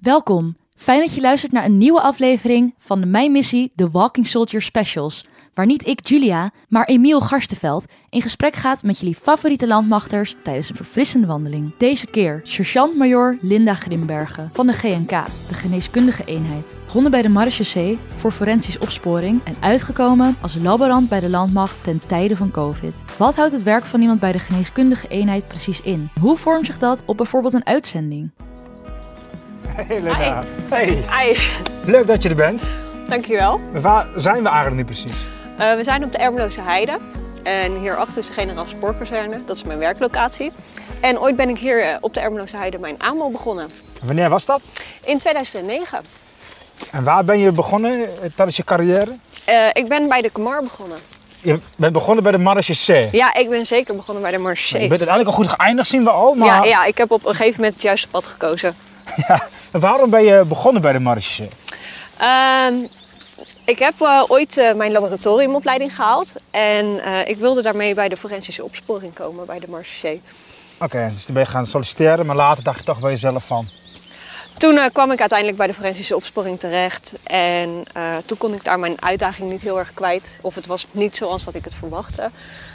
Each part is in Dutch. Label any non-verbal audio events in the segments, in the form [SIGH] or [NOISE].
Welkom. Fijn dat je luistert naar een nieuwe aflevering van de Mijn Missie The Walking Soldier Specials. Waar niet ik, Julia, maar Emiel Garstenveld in gesprek gaat met jullie favoriete landmachters tijdens een verfrissende wandeling. Deze keer sergeant-major Linda Grimbergen van de GNK, de geneeskundige eenheid. Begonnen bij de Marechaussee voor forensisch opsporing en uitgekomen als laborant bij de landmacht ten tijde van COVID. Wat houdt het werk van iemand bij de geneeskundige eenheid precies in? Hoe vormt zich dat op bijvoorbeeld een uitzending? Hey Linda. Hey. Hi, Leuk dat je er bent. dankjewel. Waar zijn we eigenlijk nu precies? Uh, we zijn op de Ermeloze Heide. En hierachter is de generaal spoorkazerne. Dat is mijn werklocatie. En ooit ben ik hier eh, op de Ermeloze Heide mijn AMO begonnen. Wanneer was dat? In 2009. En waar ben je begonnen eh, tijdens je carrière? Uh, ik ben bij de Kamar begonnen. Je bent begonnen bij de Marechaussee. Ja, ik ben zeker begonnen bij de Je Marchaussee. bent uiteindelijk al goed geëindigd, zien we al. Maar, Ja, ja, ik heb op een gegeven moment het juiste pad gekozen. [LAUGHS] Ja. Waarom ben je begonnen bij de Marechaussee? Ehm, ik heb eh, ooit eh, mijn laboratoriumopleiding gehaald. En eh, ik wilde daarmee bij de forensische opsporing komen bij de Marchaussee. Oké, dus toen ben je gaan solliciteren, maar later dacht je toch bij jezelf van... Toen kwam ik uiteindelijk bij de forensische opsporing terecht. En toen kon ik daar mijn uitdaging niet heel erg kwijt. Of het was niet zoals dat ik het verwachtte.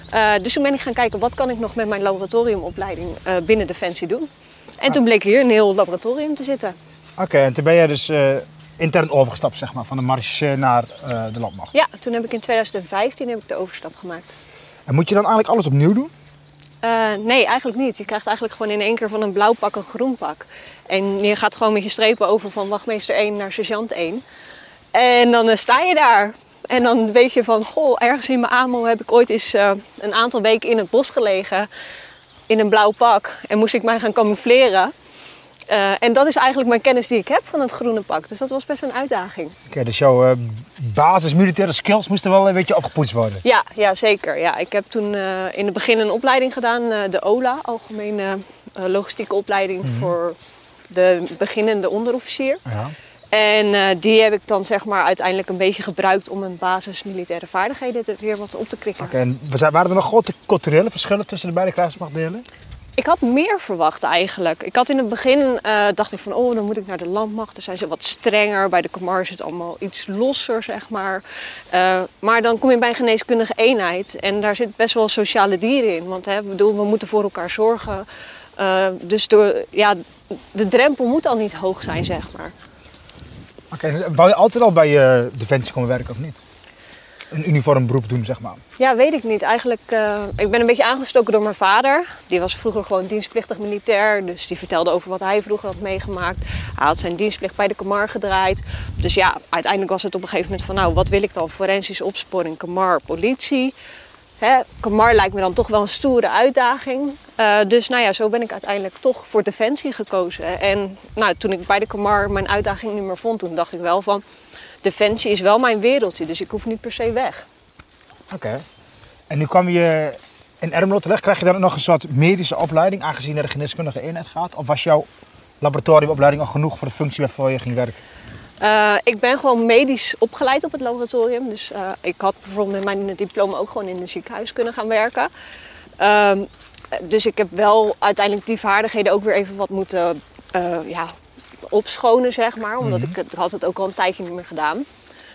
Eh, dus toen ben ik gaan kijken, wat kan ik nog met mijn laboratoriumopleiding eh, binnen Defensie doen? En toen bleek hier een heel laboratorium te zitten. Oké, en toen ben je dus eh, intern overgestapt, zeg maar, van de Marechaussee naar de landmacht. Ja, toen heb ik in 2015 heb ik de overstap gemaakt. En moet je dan eigenlijk alles opnieuw doen? Nee, eigenlijk niet. Je krijgt eigenlijk gewoon in één keer van een blauw pak een groen pak. En je gaat gewoon met je strepen over van wachtmeester 1 naar sergeant 1. En dan sta je daar. En dan weet je van, goh, ergens in mijn AMO heb ik ooit eens eh, een aantal weken in het bos gelegen. In een blauw pak. En moest ik mij gaan camoufleren. Eh, en dat is eigenlijk mijn kennis die ik heb van het groene pak. Dus dat was best een uitdaging. Oké, dus jouw eh, basis militaire skills moesten wel een beetje opgepoetst worden. Ja, ja zeker. Ja, ik heb toen in het begin een opleiding gedaan, de OLA, Algemene Logistieke Opleiding voor de beginnende onderofficier. Ja. En eh, die heb ik dan zeg maar uiteindelijk een beetje gebruikt om mijn basis militaire vaardigheden weer wat op te krikken. Oké, en wa- waren er nog grote culturele verschillen tussen de beide krijgsmachtdelen? Ik had meer verwacht eigenlijk. Ik had in het begin, eh, dacht ik van, oh, dan moet ik naar de landmacht. Dan zijn ze wat strenger. Bij de Kamar is het allemaal iets losser, zeg maar. Eh, maar dan kom je bij een geneeskundige eenheid. En daar zit best wel sociale dieren in. Want hè, bedoel, we moeten voor elkaar zorgen. Dus door, ja, de drempel moet al niet hoog zijn, zeg maar. Wou je altijd al bij je defensie komen werken of niet? Een uniform beroep doen, zeg maar. Ja, weet ik niet. Eigenlijk, eh, ik ben een beetje aangestoken door mijn vader. Die was vroeger gewoon dienstplichtig militair. Dus die vertelde over wat hij vroeger had meegemaakt. Hij had zijn dienstplicht bij de Kamar gedraaid. Dus ja, uiteindelijk was het op een gegeven moment van... nou, wat wil ik dan? Forensische opsporing, Kamar, politie. Hè, Kamar lijkt me dan toch wel een stoere uitdaging. Eh, dus nou ja, zo ben ik uiteindelijk toch voor Defensie gekozen. En nou, toen ik bij de Kamar mijn uitdaging niet meer vond... toen dacht ik wel van... Defensie is wel mijn wereldje, dus ik hoef niet per se weg. Oké. En nu kwam je in Ermelo terecht. Krijg je dan nog een soort medische opleiding, aangezien naar de geneeskundige eenheid gaat? Of was jouw laboratoriumopleiding al genoeg voor de functie waarvoor je ging werken? Eh, ik ben gewoon medisch opgeleid op het laboratorium. Dus eh, ik had bijvoorbeeld met mijn diploma ook gewoon in een ziekenhuis kunnen gaan werken. Ehm, dus ik heb wel uiteindelijk die vaardigheden ook weer even wat moeten eh, ja, opschonen, zeg maar. Omdat ik het had het ook al een tijdje niet meer gedaan.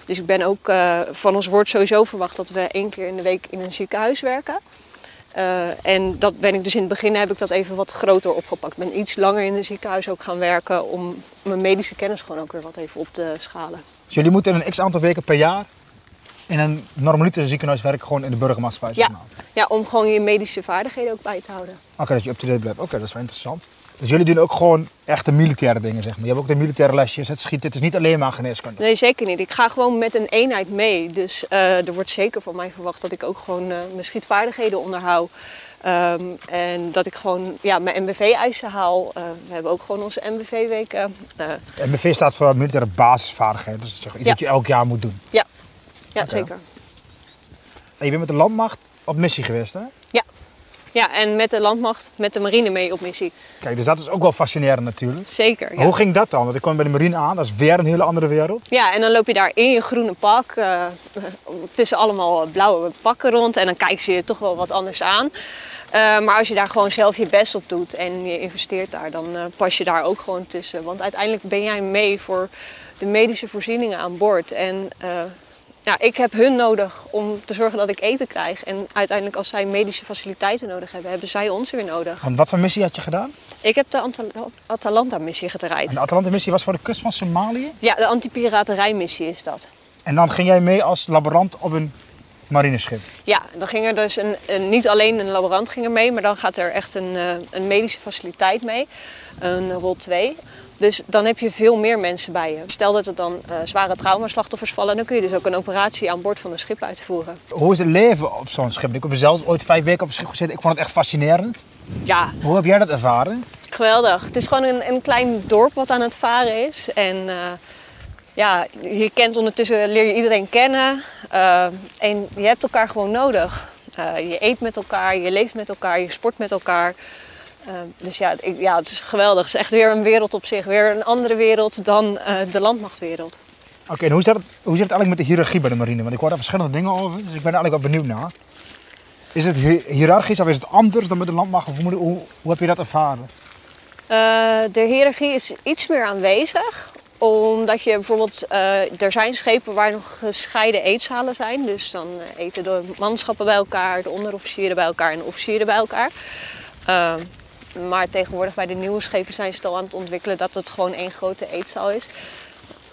Dus ik ben ook van ons wordt sowieso verwacht dat we één keer in de week in een ziekenhuis werken. Eh, en dat ben ik dus in het begin heb ik dat even wat groter opgepakt. Ik ben iets langer in een ziekenhuis ook gaan werken om mijn medische kennis gewoon ook weer wat even op te schalen. Dus jullie moeten een x aantal weken per jaar in een normaliter ziekenhuis werken, gewoon in de burgermaatschappij. zeg Ja. maar. Ja, om gewoon je medische vaardigheden ook bij te houden. Oké, dat je up-to-date blijft. Oké, dat is wel interessant. Dus jullie doen ook gewoon echte militaire dingen, zeg maar. Je hebt ook de militaire lesjes, het schieten. Het is niet alleen maar geneeskunde. Nee, zeker niet. Ik ga gewoon met een eenheid mee. Dus eh, er wordt zeker van mij verwacht dat ik ook gewoon eh, mijn schietvaardigheden onderhoud. Ehm, en dat ik gewoon ja, mijn MBV-eisen haal. Eh, we hebben ook gewoon onze MBV-weken. MBV staat voor militaire basisvaardigheden. Dus dat is iets Ja. wat je elk jaar moet doen. ja, ja zeker. En je bent met de landmacht op missie geweest, hè? Ja, en met de landmacht, met de marine mee op missie. Kijk, dus dat is ook wel fascinerend natuurlijk. Zeker, ja. Hoe ging dat dan? Want ik kwam bij de marine aan, dat is weer een hele andere wereld. Ja, en dan loop je daar in je groene pak, eh, tussen allemaal blauwe pakken rond. En dan kijken ze je toch wel wat anders aan. Eh, maar als je daar gewoon zelf je best op doet en je investeert daar, dan eh, pas je daar ook gewoon tussen. Want uiteindelijk ben jij mee voor de medische voorzieningen aan boord. En ja, ik heb hun nodig om te zorgen dat ik eten krijg. En uiteindelijk als zij medische faciliteiten nodig hebben, hebben zij ons weer nodig. Want wat voor missie had je gedaan? Ik heb de Atal- Atalanta-missie gedraaid. En de Atalanta-missie was voor de kust van Somalië. Ja, de antipiraterijmissie is dat. En dan ging jij mee als laborant op een marineschip. Ja, dan ging er dus een, een- niet alleen een laborant ging er mee, maar dan gaat er echt een, eh, een medische faciliteit mee, een rol 2. Dus dan heb je veel meer mensen bij je. Stel dat er dan eh, zware traumaslachtoffers vallen, dan kun je dus ook een operatie aan boord van een schip uitvoeren. Hoe is het leven op zo'n schip? Ik heb zelf ooit vijf weken op een schip gezeten. Ik vond het echt fascinerend. Ja, Hoe heb jij dat ervaren? geweldig. Het is gewoon een, een klein dorp wat aan het varen is. En eh, ja, je kent ondertussen, leer je iedereen kennen. Eh, en je hebt elkaar gewoon nodig. Je eet met elkaar, je leeft met elkaar, je sport met elkaar. Eh, dus ja, ik, ja, het is geweldig. Het is echt weer een wereld op zich. Weer een andere wereld dan eh, de landmachtwereld. Oké, en hoe zit, het, hoe zit het eigenlijk met de hiërarchie bij de marine? Want ik hoor daar verschillende dingen over, dus ik ben er eigenlijk wel benieuwd naar. Is het hi- hiërarchisch of is het anders dan met de landmacht? Of hoe, moet- hoe, hoe heb je dat ervaren? Eh, de hiërarchie is iets meer aanwezig. Omdat je bijvoorbeeld, eh, er zijn schepen waar nog gescheiden eetzalen zijn. Dus dan eten de manschappen bij elkaar, de onderofficieren bij elkaar en de officieren bij elkaar. Eh, maar tegenwoordig bij de nieuwe schepen zijn ze het al aan het ontwikkelen dat het gewoon één grote eetzaal is.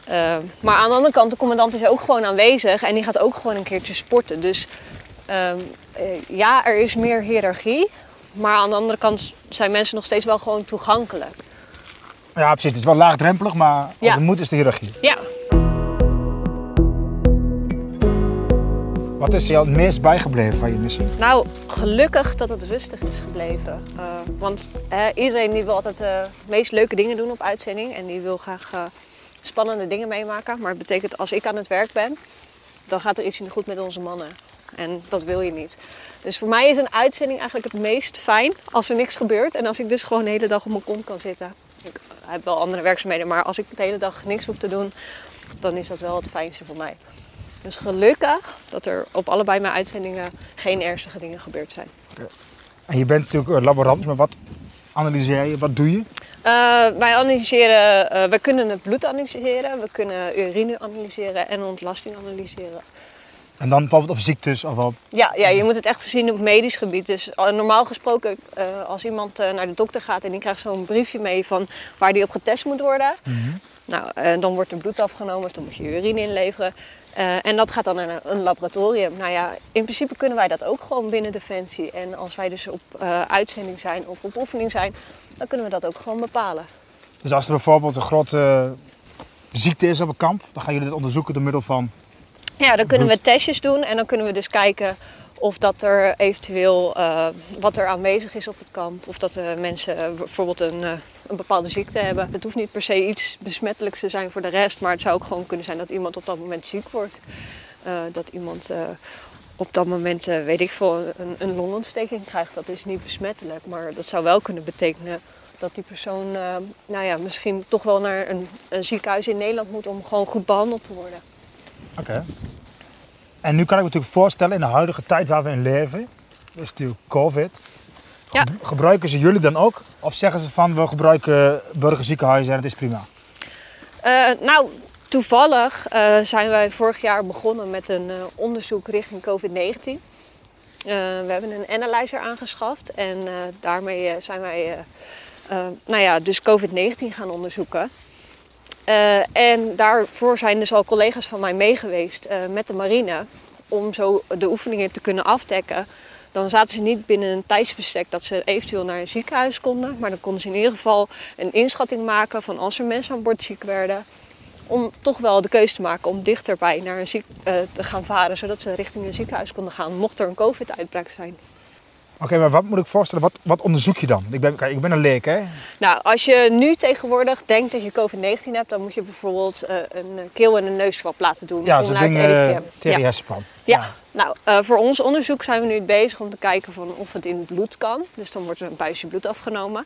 Eh, maar aan de andere kant, de commandant is ook gewoon aanwezig en die gaat ook gewoon een keertje sporten. Dus ehm, eh, ja, er is meer hiërarchie. Maar aan de andere kant zijn mensen nog steeds wel gewoon toegankelijk. Ja, precies. Het is wel laagdrempelig, maar als Ja. het moet is de hiërarchie. Ja, Wat is jou het meest bijgebleven van je missie? nou gelukkig dat het rustig is gebleven. Eh, want eh, iedereen die wil altijd de meest leuke dingen doen op uitzending. En die wil graag eh, spannende dingen meemaken. Maar het betekent als ik aan het werk ben, dan gaat er iets niet goed met onze mannen. En dat wil je niet. Dus voor mij is een uitzending eigenlijk het meest fijn als er niks gebeurt. En als ik dus gewoon de hele dag op mijn kont kan zitten. Ik heb wel andere werkzaamheden, maar als ik de hele dag niks hoef te doen, dan is dat wel het fijnste voor mij. Dus gelukkig dat er op allebei mijn uitzendingen geen ernstige dingen gebeurd zijn. En je bent natuurlijk eh, laborant, maar wat analyseer je? Wat doe je? Eh, wij analyseren, eh, we kunnen het bloed analyseren, we kunnen urine analyseren en ontlasting analyseren. En dan bijvoorbeeld op ziektes of op... Ja, ja, je moet het echt zien op medisch gebied. Dus normaal gesproken, als iemand naar de dokter gaat en die krijgt zo'n briefje mee van waar die op getest moet worden. Nou, eh, dan wordt er bloed afgenomen of dan moet je urine inleveren. Eh, en dat gaat dan naar een, laboratorium. Nou ja, in principe kunnen wij dat ook gewoon binnen Defensie. En als wij dus op eh, uitzending zijn of op oefening zijn, dan kunnen we dat ook gewoon bepalen. Dus als er bijvoorbeeld een grote ziekte is op een kamp, dan gaan jullie dat onderzoeken door middel van... Ja, dan kunnen we testjes doen en dan kunnen we dus kijken of dat er eventueel eh, wat er aanwezig is op het kamp. Of dat de mensen eh, bijvoorbeeld een, eh, een bepaalde ziekte hebben. Het hoeft niet per se iets besmettelijks te zijn voor de rest, maar het zou ook gewoon kunnen zijn dat iemand op dat moment ziek wordt. Eh, dat iemand eh, op dat moment, eh, weet ik veel, een, een longontsteking krijgt. Dat is niet besmettelijk, maar dat zou wel kunnen betekenen dat die persoon eh, nou ja, misschien toch wel naar een, een ziekenhuis in Nederland moet om gewoon goed behandeld te worden. Oké. En nu kan ik me natuurlijk voorstellen, in de huidige tijd waar we in leven, is natuurlijk COVID. Ja. Ge- Gebruiken ze jullie dan ook? Of zeggen ze van, we gebruiken burgerziekenhuizen en het is prima? Eh, nou, toevallig eh, zijn wij vorig jaar begonnen met een eh, onderzoek richting COVID-19. Eh, we hebben een analyzer aangeschaft en daarmee zijn wij nou ja, dus COVID-19 gaan onderzoeken. Eh, en daarvoor zijn dus al collega's van mij meegeweest eh, met de marine om zo de oefeningen te kunnen afdekken. Dan zaten ze niet binnen een tijdsbestek dat ze eventueel naar een ziekenhuis konden. Maar dan konden ze in ieder geval een inschatting maken van als er mensen aan boord ziek werden. Om toch wel de keuze te maken om dichterbij naar een ziek, eh, te gaan varen. Zodat ze richting een ziekenhuis konden gaan mocht er een covid-uitbraak zijn. Oké, maar wat moet ik voorstellen? Wat, wat onderzoek je dan? Ik ben, kijk, ik ben een leek, hè? Nou, als je nu tegenwoordig denkt dat je COVID-19 hebt, dan moet je bijvoorbeeld eh, een keel- en een neusswab laten doen. Ja, zo'n ding, eh RIVM. Thierry Ja. Nou, eh, voor ons onderzoek zijn we nu bezig om te kijken van of het in het bloed kan. Dus dan wordt er een buisje bloed afgenomen.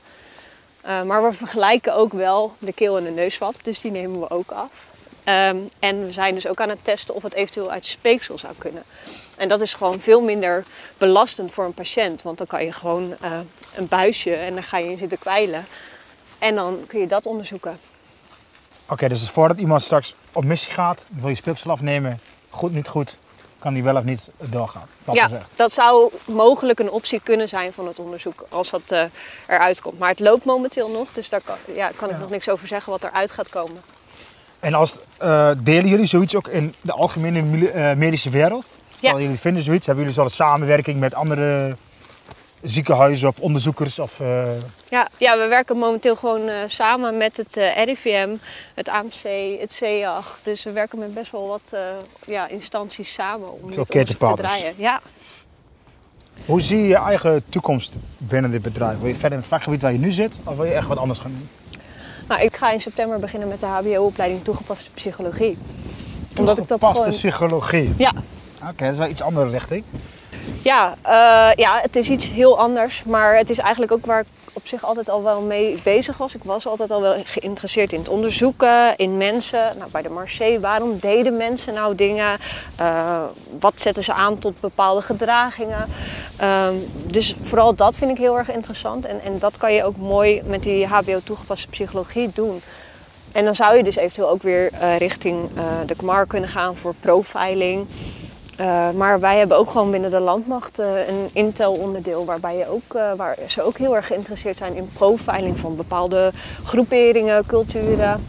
Eh, maar we vergelijken ook wel de keel- en de neuswap, dus die nemen we ook af. Ehm, en we zijn dus ook aan het testen of het eventueel uit speeksel zou kunnen. En dat is gewoon veel minder belastend voor een patiënt. Want dan kan je gewoon eh, een buisje en dan ga je in zitten kwijlen. En dan kun je dat onderzoeken. Oké, dus voordat iemand straks op missie gaat, wil je speeksel afnemen, goed, niet goed, kan die wel of niet doorgaan. ja, gezegd. dat zou mogelijk een optie kunnen zijn van het onderzoek als dat eh, eruit komt. Maar het loopt momenteel nog, dus daar kan, ja, kan ik Ja. nog niks over zeggen wat eruit gaat komen. En als, eh, delen jullie zoiets ook in de algemene eh, medische wereld? Stel Ja. jullie vinden zoiets, hebben jullie zo'n samenwerking met andere ziekenhuizen of onderzoekers? Of, eh, Ja, ja we werken momenteel gewoon samen met het RIVM, het AMC, het CEAG. Dus we werken met best wel wat ja, instanties samen om Veel dit te draaien. Ja. hoe zie je je eigen toekomst binnen dit bedrijf? Wil je verder in het vakgebied waar je nu zit, of wil je echt wat anders gaan doen? Nou, ik ga in september beginnen met de HBO-opleiding toegepaste psychologie. Omdat ik dat Toegepaste gewoon... psychologie. Ja, Oké, dat is wel iets andere richting. Ja, eh, ja, het is iets heel anders. Maar het is eigenlijk ook waar ik op zich altijd al wel mee bezig was. Ik was altijd al wel geïnteresseerd in het onderzoeken, in mensen. Nou, bij de Marché, waarom deden mensen nou dingen? Eh, wat zetten ze aan tot bepaalde gedragingen? Ehm, dus vooral dat vind ik heel erg interessant. En, en dat kan je ook mooi met die HBO-toegepaste psychologie doen. En dan zou je dus eventueel ook weer eh, richting eh, de KMAR kunnen gaan voor profiling. Uh, maar wij hebben ook gewoon binnen de landmacht uh, een Intel-onderdeel waarbij je ook, uh, waar ze ook heel erg geïnteresseerd zijn in profiling van bepaalde groeperingen, culturen.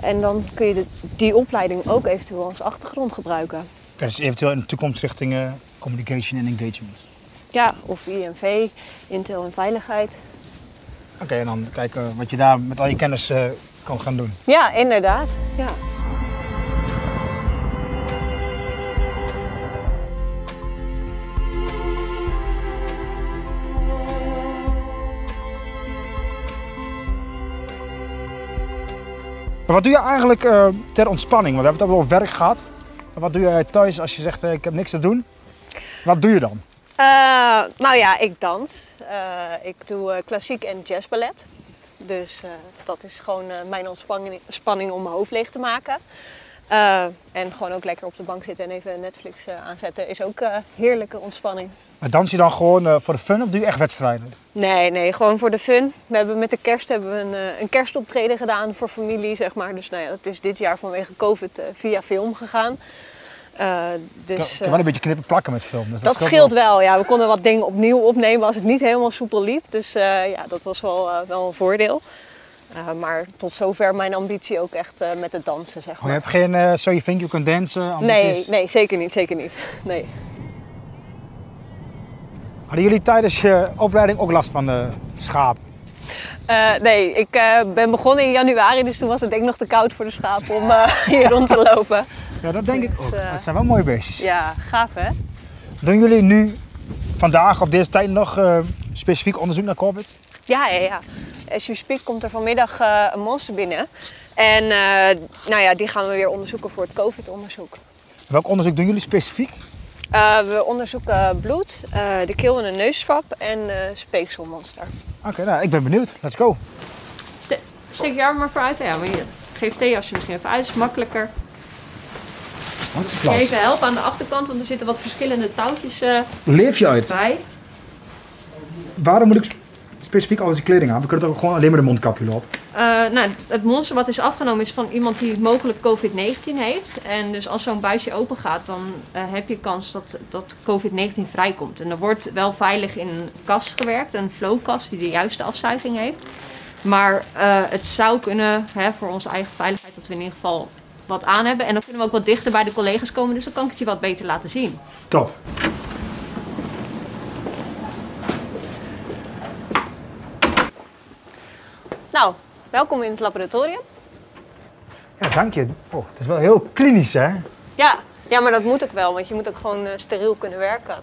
En dan kun je de, die opleiding ook eventueel als achtergrond gebruiken. Dus eventueel in de toekomst richting communication en engagement. Ja, of INV, Intel en veiligheid. Oké, okay, en dan kijken wat je daar met al je kennis kan gaan doen. Ja, inderdaad. Ja. Maar wat doe je eigenlijk uh, ter ontspanning? Want we hebben het over werk gehad. Wat doe je thuis als je zegt uh, ik heb niks te doen? Wat doe je dan? Uh, nou ja, ik dans. ik doe klassiek en jazzballet. Dus dat is gewoon mijn ontspanning spanning om mijn hoofd leeg te maken. En gewoon ook lekker op de bank zitten en even Netflix aanzetten is ook heerlijke ontspanning. Maar dans je dan gewoon voor de fun of doe je echt wedstrijden? Nee, nee, gewoon voor de fun. We hebben met de kerst hebben we een, een kerstoptreden gedaan voor familie, zeg maar. Dus nou ja, dat is dit jaar vanwege COVID uh, via film gegaan. Uh, dus, ik kan wel een beetje knippen plakken met film. Dus dat, dat scheelt wel. wel. Ja, we konden wat dingen opnieuw opnemen als het niet helemaal soepel liep. Dus uh, ja, dat was wel, wel een voordeel. Maar tot zover mijn ambitie ook echt met het dansen, zeg maar. Oh, je hebt geen So You Think You Can Dance Nee, nee, zeker niet, zeker niet. Nee. Hadden jullie tijdens je opleiding ook last van de schaap? Uh, nee, ik uh, ben begonnen in januari, dus toen was het denk ik nog te koud voor de schapen om uh, [LAUGHS] hier rond te lopen. Ja, dat denk ik ook. het zijn wel mooie beestjes. Ja, gaaf hè? Doen jullie nu vandaag op deze tijd nog specifiek onderzoek naar COVID? Ja, ja, ja. As you speak komt er vanmiddag een monster binnen. En nou ja, die gaan we weer onderzoeken voor het COVID-onderzoek. Welk onderzoek doen jullie specifiek? Uh, we onderzoeken bloed, uh, de keel- en de neuswap en uh, speekselmonster. Oké, okay, nou, ik ben benieuwd. Let's go. Ste steek je arm maar vooruit. Ja, maar je geeft thee als je misschien even uit is makkelijker. Wat is even helpen aan de achterkant, want er zitten wat verschillende touwtjes uh, Leef je uit? bij. Waarom moet ik specifiek alles die kleding aan? We kunnen toch ook gewoon alleen maar de mondkapje op? Uh, nou, het monster wat is afgenomen is van iemand die mogelijk COVID-19 heeft. En dus als zo'n buisje open gaat, dan uh, heb je kans dat, dat COVID-19 vrijkomt. En er wordt wel veilig in een kast gewerkt, een flowkast die de juiste afzuiging heeft. Maar uh, het zou kunnen, hè, voor onze eigen veiligheid, dat we in ieder geval wat aan hebben. En dan kunnen we ook wat dichter bij de collega's komen, dus dan kan ik het je wat beter laten zien. Top. Nou, welkom in het laboratorium. Ja, dank je. Oh, het is wel heel klinisch, hè? Ja, ja maar dat moet ook wel, want je moet ook gewoon uh, steriel kunnen werken.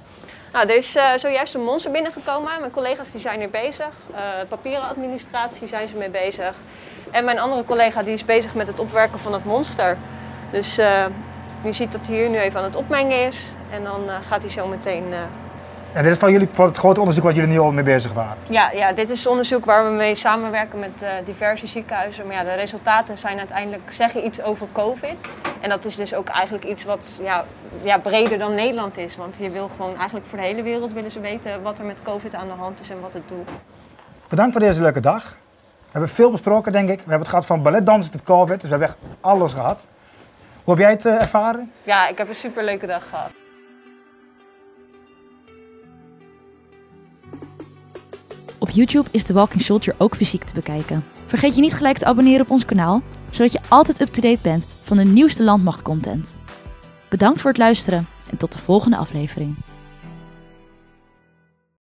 Nou, er is uh, zojuist een monster binnengekomen. Mijn collega's die zijn er bezig. Uh, papierenadministratie zijn ze mee bezig. En mijn andere collega die is bezig met het opwerken van het monster. Dus je ziet dat hij hier nu even aan het opmengen is. En dan gaat hij zo meteen En dit is van jullie, voor het grote onderzoek wat jullie nu al mee bezig waren. Ja, ja, dit is onderzoek waar we mee samenwerken met uh, diverse ziekenhuizen. Maar ja, de resultaten zijn uiteindelijk, zeggen iets over COVID. En dat is dus ook eigenlijk iets wat ja, ja, breder dan Nederland is. Want je wil gewoon eigenlijk voor de hele wereld willen ze weten wat er met COVID aan de hand is en wat het doet. Bedankt voor deze leuke dag. We hebben veel besproken, denk ik. We hebben het gehad van balletdansen tot COVID, dus we hebben echt alles gehad. Hoe heb jij het uh, ervaren? Ja, ik heb een superleuke dag gehad. Op YouTube is The Walking Soldier ook fysiek te bekijken. Vergeet je niet gelijk te abonneren op ons kanaal, zodat je altijd up-to-date bent van de nieuwste landmachtcontent. Bedankt voor het luisteren en tot de volgende aflevering.